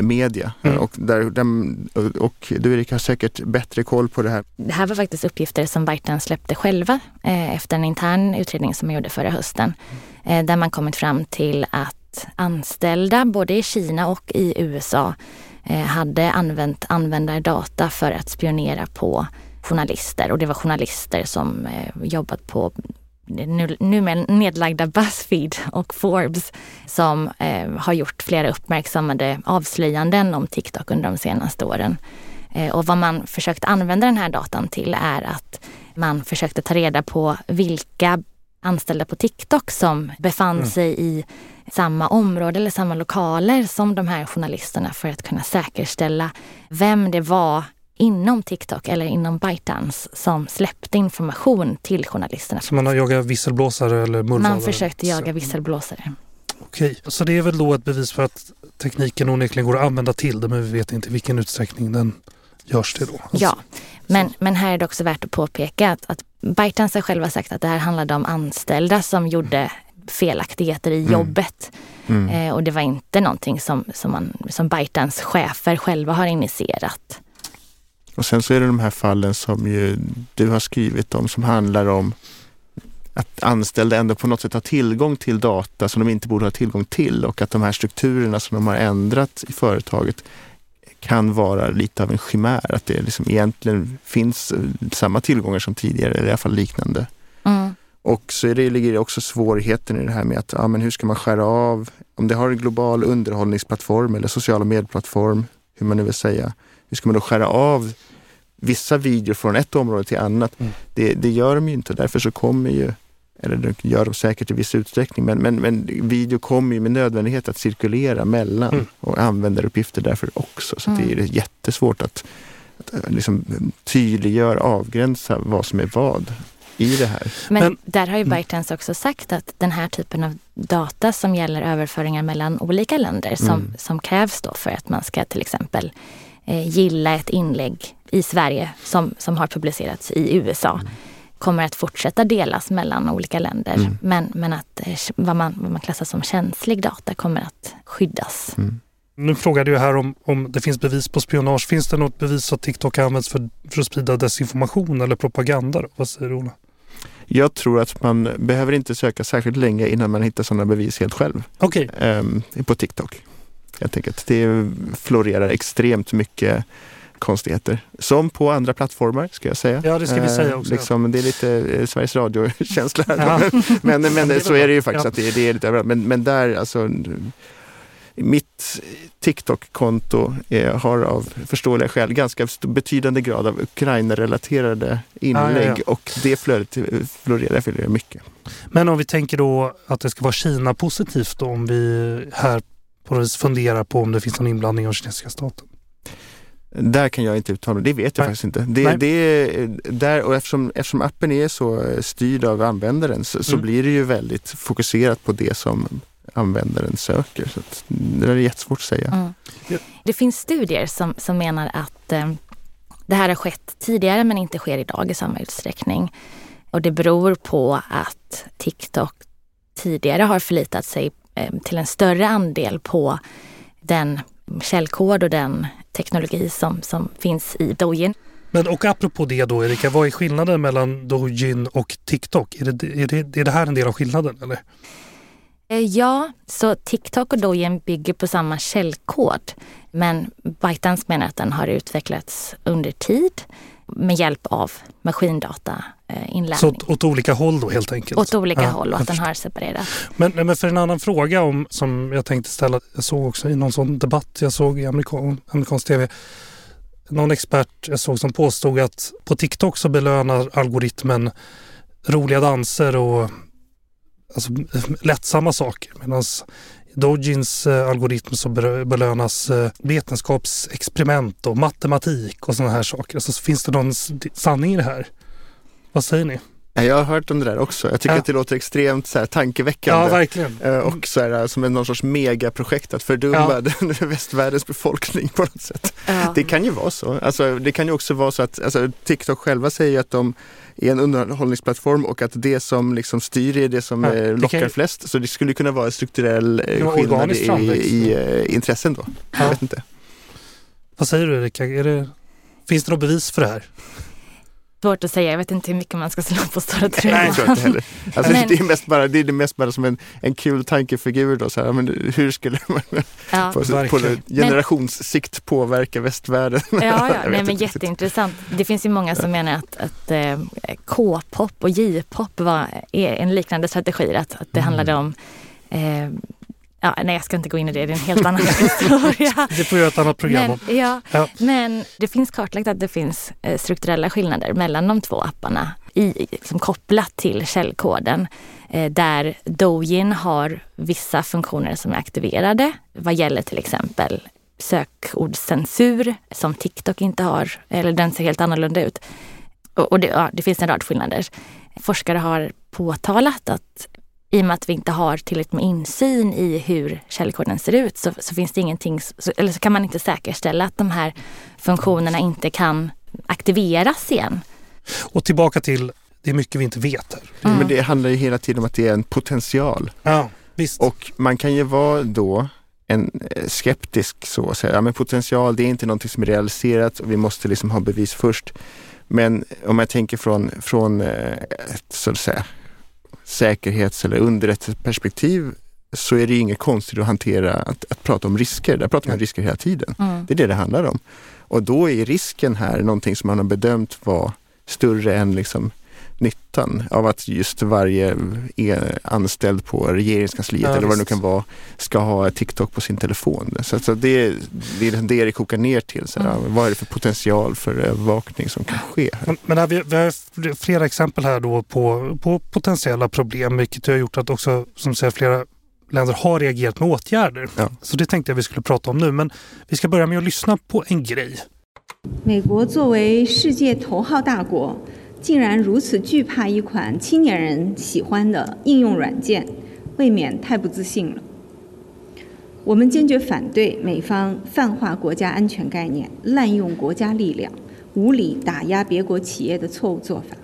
media mm. och, där, dem, och du Erik har säkert bättre koll på det här. Det här var faktiskt uppgifter som Byton släppte själva eh, efter en intern utredning som man gjorde förra hösten. Eh, där man kommit fram till att anställda både i Kina och i USA eh, hade använt användardata för att spionera på journalister och det var journalister som eh, jobbat på nu, nu nedlagda Buzzfeed och Forbes som eh, har gjort flera uppmärksammade avslöjanden om TikTok under de senaste åren. Eh, och vad man försökte använda den här datan till är att man försökte ta reda på vilka anställda på TikTok som befann mm. sig i samma område eller samma lokaler som de här journalisterna för att kunna säkerställa vem det var inom TikTok eller inom ByteDance som släppte information till journalisterna. Så man har jagat visselblåsare eller mullvadare? Man försökte jaga visselblåsare. Okej, så det är väl då ett bevis för att tekniken onekligen går att använda till det men vi vet inte i vilken utsträckning den görs det då? Alltså. Ja, men, men här är det också värt att påpeka att, att ByteDance har själva sagt att det här handlade om anställda som gjorde felaktigheter i mm. jobbet. Mm. Eh, och det var inte någonting som, som, man, som ByteDance chefer själva har initierat. Och sen så är det de här fallen som ju du har skrivit om som handlar om att anställda ändå på något sätt har tillgång till data som de inte borde ha tillgång till och att de här strukturerna som de har ändrat i företaget kan vara lite av en chimär. Att det liksom egentligen finns samma tillgångar som tidigare, eller i alla fall liknande. Mm. Och så är det, ligger det också svårigheten i det här med att ja, men hur ska man skära av, om det har en global underhållningsplattform eller sociala medieplattform, hur man nu vill säga, hur ska man då skära av vissa videor från ett område till annat? Mm. Det, det, gör de ju inte därför så kommer ju, eller det gör de säkert i viss utsträckning, men, men, men video kommer ju med nödvändighet att cirkulera mellan mm. och användaruppgifter därför också. Så mm. det är jättesvårt att, att eh, liksom tydliggöra, avgränsa vad som är vad i det här. Men, Men där har ju mm. ByteDance också sagt att den här typen av data som gäller överföringar mellan olika länder som, mm. som krävs då för att man ska till exempel gilla ett inlägg i Sverige som, som har publicerats i USA mm. kommer att fortsätta delas mellan olika länder. Mm. Men, men att eh, vad, man, vad man klassar som känslig data kommer att skyddas. Mm. Nu frågade jag här om, om det finns bevis på spionage. Finns det något bevis att TikTok används för, för att sprida desinformation eller propaganda? Vad säger du Ola? Jag tror att man behöver inte söka särskilt länge innan man hittar sådana bevis helt själv. Okay. Um, på TikTok. Helt enkelt. Det florerar extremt mycket konstigheter. Som på andra plattformar ska jag säga. Ja det ska vi säga också. Eh, liksom, det är lite eh, Sveriges Radio-känsla. Ja. men men, men så är det ju faktiskt ja. att det, det är lite överallt. Men, men där alltså mitt TikTok-konto eh, har av förståeliga skäl ganska betydande grad av Ukraina-relaterade inlägg ah, ja, ja. och det flödet florerar mycket. Men om vi tänker då att det ska vara Kina positivt då, om vi här på något vis funderar på om det finns någon inblandning av kinesiska staten? Där kan jag inte uttala mig, det vet jag Nej. faktiskt inte. Det, det, där, och eftersom, eftersom appen är så styrd av användaren så, så mm. blir det ju väldigt fokuserat på det som användaren söker. Så det är jättesvårt att säga. Mm. Det finns studier som, som menar att eh, det här har skett tidigare men inte sker idag i samma utsträckning. Och det beror på att TikTok tidigare har förlitat sig eh, till en större andel på den källkod och den teknologi som, som finns i Douyin. Men och apropå det då Erika, vad är skillnaden mellan Douyin och TikTok? Är det, är, det, är det här en del av skillnaden eller? Eh, ja, så TikTok och Douyin bygger på samma källkod. Men ByteDance menar att den har utvecklats under tid med hjälp av maskindata eh, inlärning. Så åt, åt, olika håll då helt enkelt? Åt olika ja, håll och att den har separerat. Men, men för en annan fråga om, som jag tänkte ställa, jag såg också i någon sån debatt jag såg i amerikan, amerikansk tv, någon expert jag såg som påstod att på TikTok så belönar algoritmen roliga danser och alltså, lättsamma saker medan Dojins eh, algoritm så belönas eh, vetenskapsexperiment och matematik och sådana här saker. Alltså, så finns det någon sanning i det här? Vad säger ni? Jag har hört om det där också. Jag tycker ja. att det låter extremt så här, tankeväckande. Ja, verkligen. Eh, och så här, som en någon sorts megaprojekt att fördumma ja. västvärldens befolkning på något sätt. Ja. Det kan ju vara så. Alltså, det kan ju också vara så att alltså, TikTok själva säger att de är en underhållningsplattform och att det som liksom styr är det som ja, det lockar kan... flest. Så det skulle kunna vara en strukturell eh, skillnad i, i, i, intressen då. Jag vet inte. Vad säger du Erika? Det, finns det något bevis för det här? Svårt att säga, jag vet inte hur mycket man ska slå på stora trumman. Nej, jag inte heller. Alltså, men... det, är mest bara, det är mest bara som en, en kul tankefigur då, så här, men hur skulle man ja. på, på generationssikt påverka västvärlden? Ja, ja. Nej, men jätteintressant. Det finns ju många som menar att, att eh, K-pop och J-pop var en liknande strategi, att, att det mm. handlade om eh, Ja, nej, jag ska inte gå in i det, det är en helt annan historia. Det får göra ett annat program om. Men, ja, ja, men det finns kartlagt att det finns eh, strukturella skillnader mellan de två apparna i, liksom kopplat till källkoden. Eh, där Douyin har vissa funktioner som är aktiverade vad gäller till exempel sökordscensur som TikTok inte har, eller den ser helt annorlunda ut. Och, och det, ja, det finns en rad skillnader. Forskare har påtalat att i och med att vi inte har tillräckligt med insyn i hur källkoden ser ut så, så finns det ingenting, så, eller så kan man inte säkerställa att de här funktionerna inte kan aktiveras igen. Och tillbaka till, det är mycket vi inte vet här. Mm. Men det handlar ju hela tiden om att det är en potential. Ja, visst. Och man kan ju vara då en eh, skeptisk så att säga. Ja, men potential, det är inte någonting som är realiserat och vi måste liksom ha bevis först. Men om jag tänker från, från ett, eh, så att säga, säkerhets eller underrättelseperspektiv så är det inget konstigt att hantera att, att prata om risker. Där pratar man om risker hela tiden. Mm. Det är det det handlar om. Och då är risken här någonting som man har bedömt vara större än liksom nyttan av att just varje anställd på regeringskansliet ja, eller vad det nu kan vara ska ha TikTok på sin telefon. Så, så det, det är det det kokar ner till. Så, mm. Vad är det för potential för övervakning som kan ske? Men, men här, vi, vi har flera exempel här då på, på potentiella problem vilket har gjort att också som säger flera länder har reagerat med åtgärder. Ja. Så det tänkte jag vi skulle prata om nu. Men vi ska börja med att lyssna på en grej. 美国作为世界头号大国， 竟然如此惧怕一款青年人喜欢的应用软件，未免太不自信了。我们坚决反对美方泛化国家安全概念、滥用国家力量、无理打压别国企业的错误做法。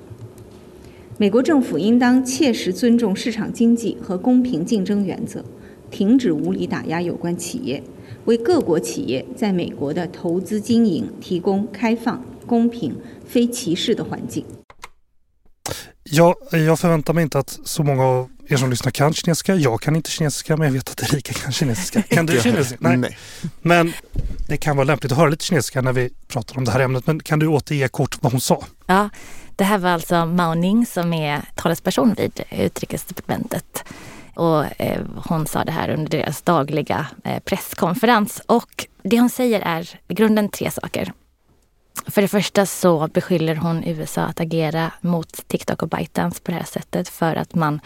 美国政府应当切实尊重市场经济和公平竞争原则，停止无理打压有关企业，为各国企业在美国的投资经营提供开放、公平、非歧视的环境。Ja, jag förväntar mig inte att så många av er som lyssnar kan kinesiska. Jag kan inte kinesiska, men jag vet att Erika kan kinesiska. Kan du kinesiska? Nej. Nej. Men det kan vara lämpligt att höra lite kinesiska när vi pratar om det här ämnet. Men kan du återge kort vad hon sa? Ja, det här var alltså Mao Ning som är talesperson vid Utrikesdepartementet. Och eh, hon sa det här under deras dagliga eh, presskonferens. Och det hon säger är i grunden tre saker. För det första så beskyller hon USA att agera mot TikTok och ByteDance på det här sättet för att man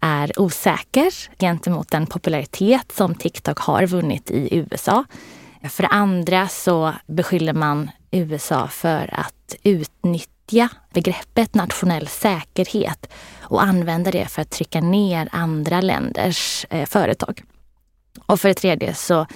är osäker gentemot den popularitet som TikTok har vunnit i USA. För det andra så beskyller man USA för att utnyttja begreppet nationell säkerhet och använda det för att trycka ner andra länders eh, företag. Och för det tredje så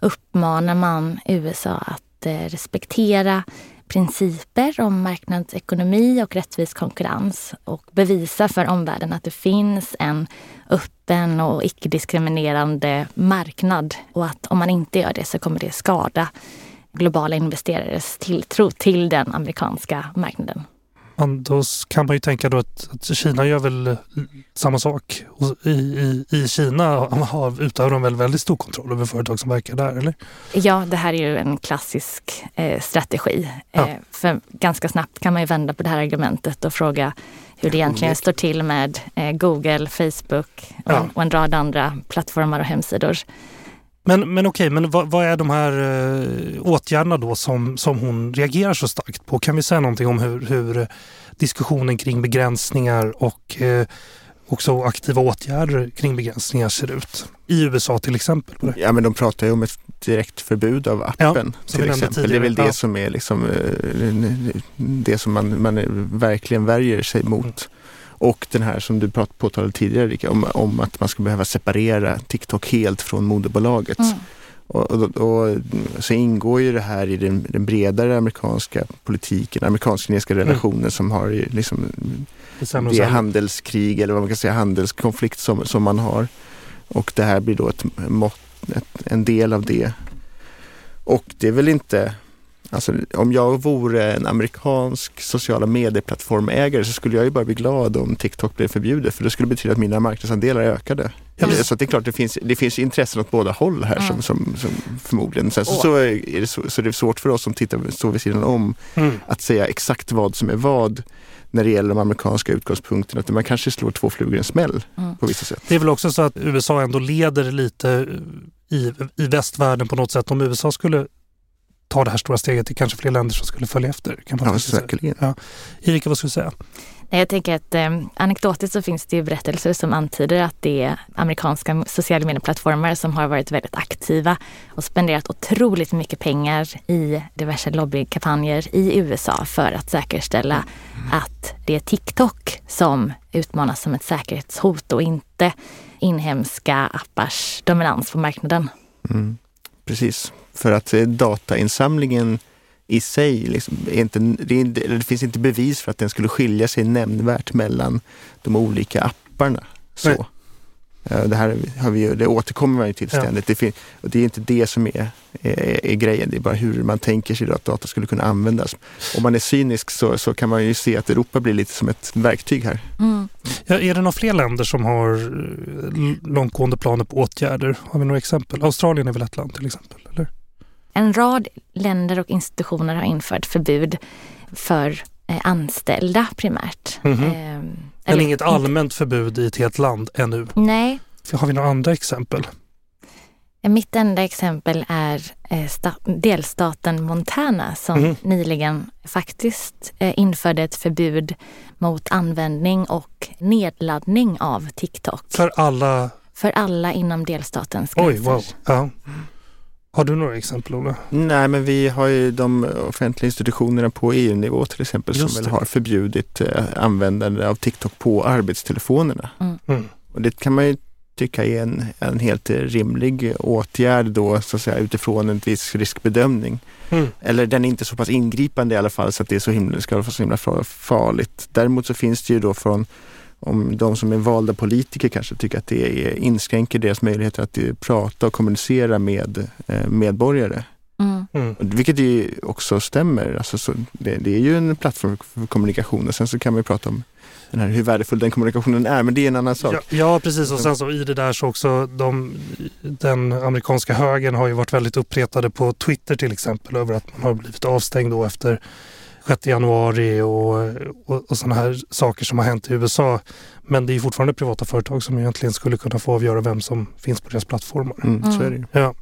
uppmanar man USA att eh, respektera principer om marknadsekonomi och rättvis konkurrens och bevisa för omvärlden att det finns en öppen och icke-diskriminerande marknad och att om man inte gör det så kommer det skada globala investerares tilltro till den amerikanska marknaden. Men då kan man ju tänka då att, att Kina gör väl samma sak. I, i, i Kina har, utövar de väl väldigt stor kontroll över företag som verkar där, eller? Ja, det här är ju en klassisk eh, strategi. Ja. Eh, för ganska snabbt kan man ju vända på det här argumentet och fråga hur det egentligen står till med eh, Google, Facebook och, ja. och en rad andra plattformar och hemsidor. Men, men okej, men vad, vad, är de här eh, åtgärderna då som, som hon reagerar så starkt på? Kan vi säga någonting om hur, hur diskussionen kring begränsningar och eh, också aktiva åtgärder kring begränsningar ser ut? I USA till exempel. Ja, men de pratar ju om ett direkt förbud av appen. Ja, till exempel. Det är väl det ja. som är liksom, eh, det som man, man verkligen värjer sig mot. Och den här som du påtalade tidigare Rika, om, om att man ska behöva separera TikTok helt från moderbolaget. Mm. Och, och, och, så ingår ju det här i den, den bredare amerikanska politiken, amerikansk-kinesiska mm. relationen mm. som har liksom det handelskrig eller vad man kan säga handelskonflikt som, som man har. Och det här blir då ett mått, ett, en del av det. Och det är väl inte Alltså, om jag vore en amerikansk sociala medieplattformägare så skulle jag ju bara bli glad om TikTok blev förbjudet för det skulle betyda att mina marknadsandelar ökade. Mm. Så det är klart, det finns, det finns intressen åt båda håll här mm. som, som, som, förmodligen. Sen så, så, är det så, så det är svårt för oss som tittar så vid sidan om mm. att säga exakt vad som är vad när det gäller de amerikanska utgångspunkterna. Att man kanske slår två flugor i en smäll mm. på vissa sätt. Det är väl också så att USA ändå leder lite i, i västvärlden på något sätt. Om USA skulle ta det här stora steget till kanske fler länder som skulle följa efter. Kan man ja, säkerligen. Ja. Erika, vad skulle du säga? Jag tänker att eh, anekdotiskt så finns det ju berättelser som antyder att det är amerikanska sociala medieplattformar som har varit väldigt aktiva och spenderat otroligt mycket pengar i diverse lobbykampanjer i USA för att säkerställa att det är TikTok som utmanas som ett säkerhetshot och inte inhemska appars dominans på marknaden. Mm. Precis. För att eh, datainsamlingen i sig, liksom, är inte, det, det, finns inte bevis för att den skulle skilja sig nämnvärt mellan de olika apparna. Så. Det här har vi, det återkommer man ju till ständigt. Ja. Det, och det är inte det som är, är, är, grejen, det är bara hur man tänker sig att data skulle kunna användas. Om man är cynisk så, så kan man ju se att Europa blir lite som ett verktyg här. Mm. Ja, är det några fler länder som har eh, långtgående planer på åtgärder? Har vi några exempel? Australien är väl ett land till exempel? Eller? En rad länder och institutioner har infört förbud för eh, anställda primärt. Mm -hmm. eh, Men inget allmänt förbud i ett helt land ännu? Nej. Har vi några andra exempel? Eh, mitt enda exempel är eh, delstaten Montana som mm. nyligen faktiskt införde ett förbud mot användning och nedladdning av TikTok. För alla? För alla inom delstatens gränser. Oj, wow. Ja. Har du några exempel Ola? Nej, men vi har ju de offentliga institutionerna på EU-nivå till exempel Just som väl har förbjudit eh, användande av TikTok på arbetstelefonerna. Mm. Mm. Och det kan man ju tycka är en, en helt rimlig åtgärd då så att säga utifrån en viss riskbedömning. Mm. Eller den är inte så pass ingripande i alla fall så att det är så himla, ska vara så himla farligt. Däremot så finns det ju då från om de som är valda politiker kanske tycker att det är, inskränker deras möjligheter att eh, prata och kommunicera med eh, medborgare. Mm. Mm. Vilket ju också stämmer. Alltså, så det, det, är ju en plattform för kommunikation och sen så kan man ju prata om den här, hur värdefull den kommunikationen är, men det är en annan sak. Ja, ja precis och sen så i det där så också de, den amerikanska högern har ju varit väldigt uppretade på Twitter till exempel över att man har blivit avstängd då efter 6 januari och, och, och sådana här saker som har hänt i USA. Men det är fortfarande privata företag som egentligen skulle kunna få avgöra vem som finns på deras plattformar. Mm, så är det. Ja.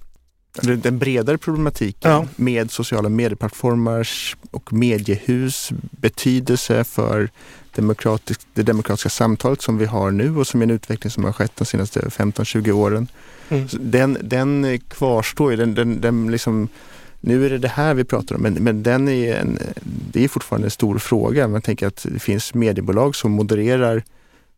Den bredare problematiken ja. med sociala medieplattformars och mediehus betydelse för demokratisk, det demokratiska samtalet som vi har nu och som är en utveckling som har skett de senaste 15-20 åren. Mm. Den, den kvarstår ju. Den, den, den liksom, nu är det det här vi pratar om, men, men den är en, det är fortfarande en stor fråga. Man tänker att det finns mediebolag som modererar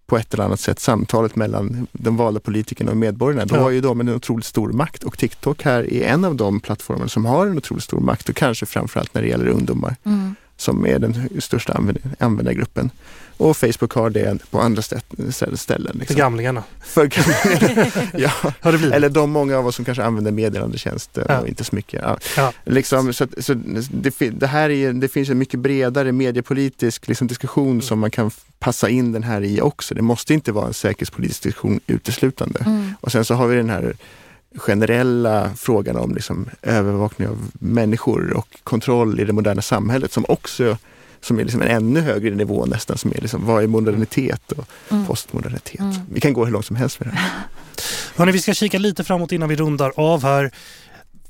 på ett eller annat sätt samtalet mellan de valda politikerna och medborgarna. Då ja. har ju de en otroligt stor makt och TikTok här är en av de plattformar som har en otroligt stor makt och kanske framförallt när det gäller ungdomar mm. Som är den största användargruppen. Och Facebook har det på andra ställen. Liksom. För gamlingarna? För gamlingarna, ja. Har det blivit? Eller de många av oss som kanske använder meddelandetjänster ja. och inte så mycket. Ja. ja. Liksom, så, så det, det, här är, det finns en mycket bredare mediepolitisk liksom, diskussion mm. som man kan passa in den här i också. Det måste inte vara en säkerhetspolitisk diskussion uteslutande. Mm. Och sen så har vi den här generella frågan om liksom, övervakning av människor och kontroll i det moderna samhället som också som är liksom en ännu högre nivå nästan, som är liksom, vad är modernitet och mm. postmodernitet. Mm. Vi kan gå hur långt som helst med det här. Hörrni, vi ska kika lite framåt innan vi rundar av här.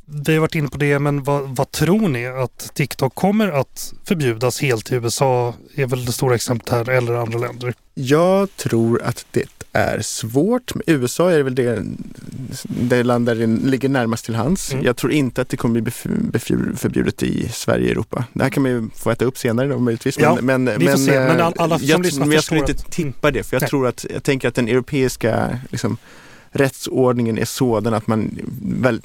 Vi har varit inne på det, men vad, vad, tror ni att TikTok kommer att förbjudas helt i USA? är väl det stora exemplet här, eller andra länder? Jag tror att det är svårt. USA är väl det, det land där det ligger närmast till hands. Mm. Jag tror inte att det kommer bli förbjudet i Sverige och Europa. Det här kan man ju få äta upp senare då möjligtvis. Ja, men, men, får se. Men alla som jag, men jag skulle inte tippa det, för jag Nej. tror att, jag tänker att den europeiska liksom, rättsordningen är sådan att man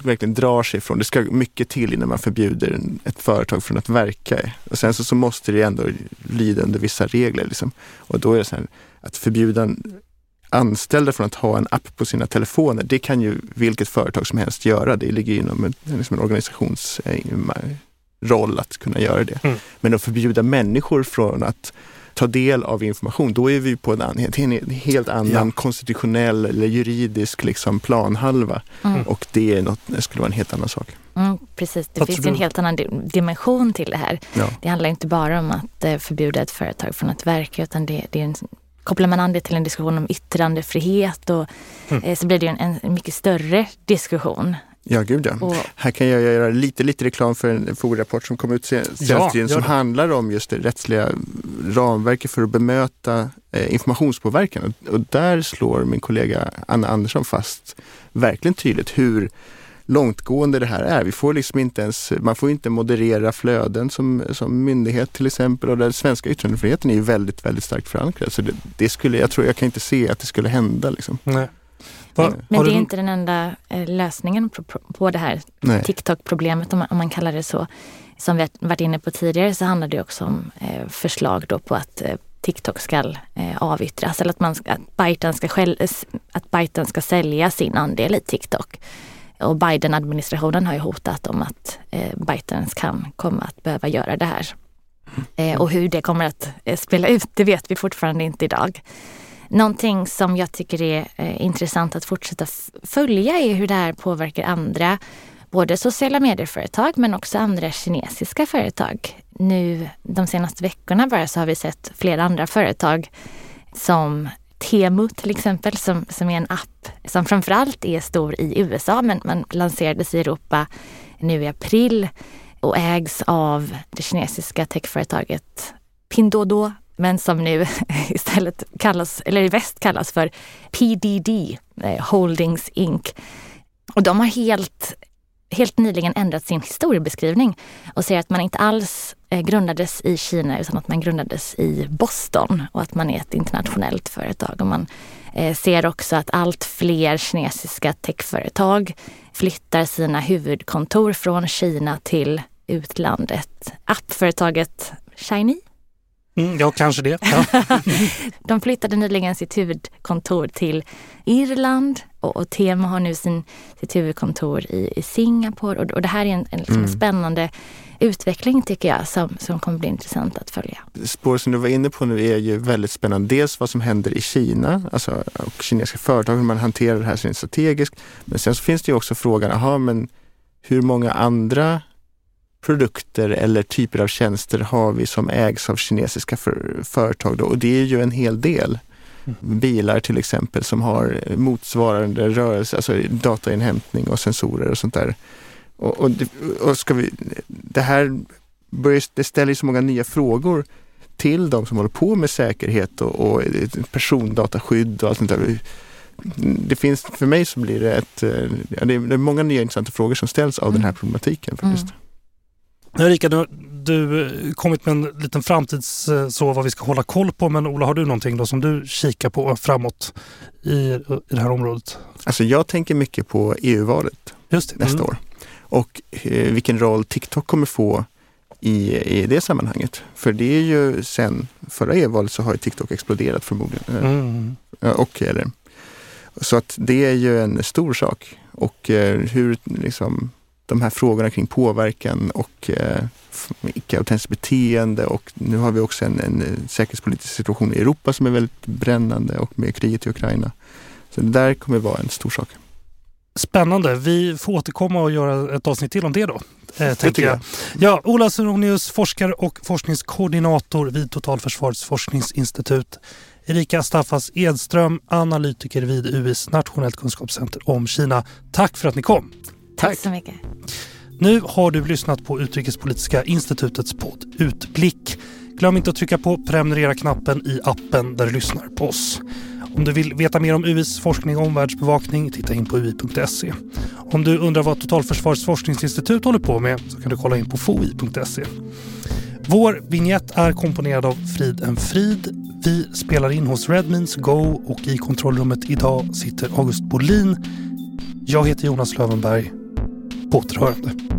verkligen drar sig ifrån, det ska mycket till innan man förbjuder ett företag från att verka. Och sen så, så måste det ändå lyda under vissa regler. Liksom. Och då är det så här, att förbjuda anställda från att ha en app på sina telefoner, det kan ju vilket företag som helst göra. Det ligger inom en, liksom en organisationsroll att kunna göra det. Mm. Men att förbjuda människor från att ta del av information, då är vi på en, en helt annan ja. konstitutionell eller juridisk liksom planhalva. Mm. Och det, är något, det skulle vara en helt annan sak. Mm, precis, det Vad finns en helt annan dimension till det här. Ja. Det handlar inte bara om att eh, förbjuda ett företag från att verka utan det, det är en kopplar man an det till en diskussion om yttrandefrihet och mm. eh, så blir det en, en mycket större diskussion. Ja, gud ja. Och, här kan jag göra lite, lite reklam för en FOR-rapport som kom ut senast ja, som handlar om just det rättsliga ramverket för att bemöta eh, informationspåverkan. Och, och där slår min kollega Anna Andersson fast verkligen tydligt hur långtgående det här är. Vi får liksom inte ens, man får inte moderera flöden som, som myndighet till exempel och den svenska yttrandefriheten är ju väldigt, väldigt starkt förankrad. Så det, det, skulle, jag tror, jag kan inte se att det skulle hända. Liksom. Nej. Va, Men det är inte den enda eh, lösningen på, på det här TikTok-problemet om, om man kallar det så. Som vi har varit inne på tidigare så handlar det också om eh, förslag då på att eh, TikTok ska eh, avyttras eller att, man ska, att, Byten ska själv, att Byten ska sälja sin andel i TikTok. Och Biden-administrationen har ju hotat om att eh, Bidens kan komma att behöva göra det här. Eh, och hur det kommer att eh, spela ut, det vet vi fortfarande inte idag. Någonting som jag tycker är eh, intressant att fortsätta följa är hur det här påverkar andra, både sociala medieföretag men också andra kinesiska företag. Nu de senaste veckorna bara så har vi sett flera andra företag som Temu till exempel som, som är en app som framförallt är stor i USA men man lanserades i Europa nu i april och ägs av det kinesiska techföretaget Pinduoduo men som nu istället kallas, eller i väst kallas för PDD eh, Holdings Inc. Och de har helt helt nyligen ändrat sin historiebeskrivning och säger att man inte alls eh, grundades i Kina utan att man grundades i Boston och att man är ett internationellt företag. Och man eh, ser också att allt fler kinesiska techföretag flyttar sina huvudkontor från Kina till utlandet. Appföretaget Shiny Mm, ja, kanske det. Ja. de flyttade nyligen sitt huvudkontor till Irland och, och Tema har nu sin, sitt huvudkontor i, i Singapore. Och, och det här är en, en, liksom mm. spännande utveckling tycker jag som, som kommer bli intressant att följa. Spår som du var inne på nu är ju väldigt spännande. Dels vad som händer i Kina alltså, och kinesiska företag, hur man hanterar det här strategiskt. Men sen så finns det ju också frågan, aha, men hur många andra produkter eller typer av tjänster har vi som ägs av kinesiska för, företag då? och det är ju en hel del. Mm. Bilar till exempel som har motsvarande rörelse, alltså datainhämtning och sensorer och sånt där. Och, och, och ska vi, det här börjar, det ställer så många nya frågor till de som håller på med säkerhet och, och persondataskydd och allt sånt där. Det finns, för mig så blir det ett, ja, det är många nya intressanta frågor som ställs av den här mm. problematiken. faktiskt. Mm. Erika, du, du eh, kommit med en liten framtids eh, så vad vi ska hålla koll på. Men Ola, har du någonting då som du kikar på framåt i, i det här området? Alltså jag tänker mycket på EU-valet nästa mm. år och eh, vilken roll TikTok kommer få i, i det sammanhanget. För det är ju sen förra EU-valet så har TikTok exploderat förmodligen. Eh, mm. Och, eller, så att det är ju en stor sak. Och eh, hur liksom, de här frågorna kring påverkan och eh, icke-autentiskt beteende och nu har vi också en, en säkerhetspolitisk situation i Europa som är väldigt brännande och med kriget i Ukraina. Så det där kommer vara en stor sak. Spännande. Vi får återkomma och göra ett avsnitt till om det då. Eh, tänker jag. Ja, Ola Soronius, forskare och forskningskoordinator vid Totalförsvarets forskningsinstitut. Erika Staffas Edström, analytiker vid UIs Nationellt kunskapscenter om Kina. Tack för att ni kom. Tack, så mycket. Nu har du lyssnat på Utrikespolitiska institutets podd Utblick. Glöm inte att trycka på prenumerera-knappen i appen där du lyssnar på oss. Om du vill veta mer om UIs forskning och omvärldsbevakning, titta in på ui.se. Om du undrar vad Totalförsvarets forskningsinstitut håller på med så kan du kolla in på foi.se. Vår vignett är komponerad av Frid en Frid. Vi spelar in hos Redmins Go och i kontrollrummet idag sitter August Bolin. Jag heter Jonas Lövenberg. På återhörande.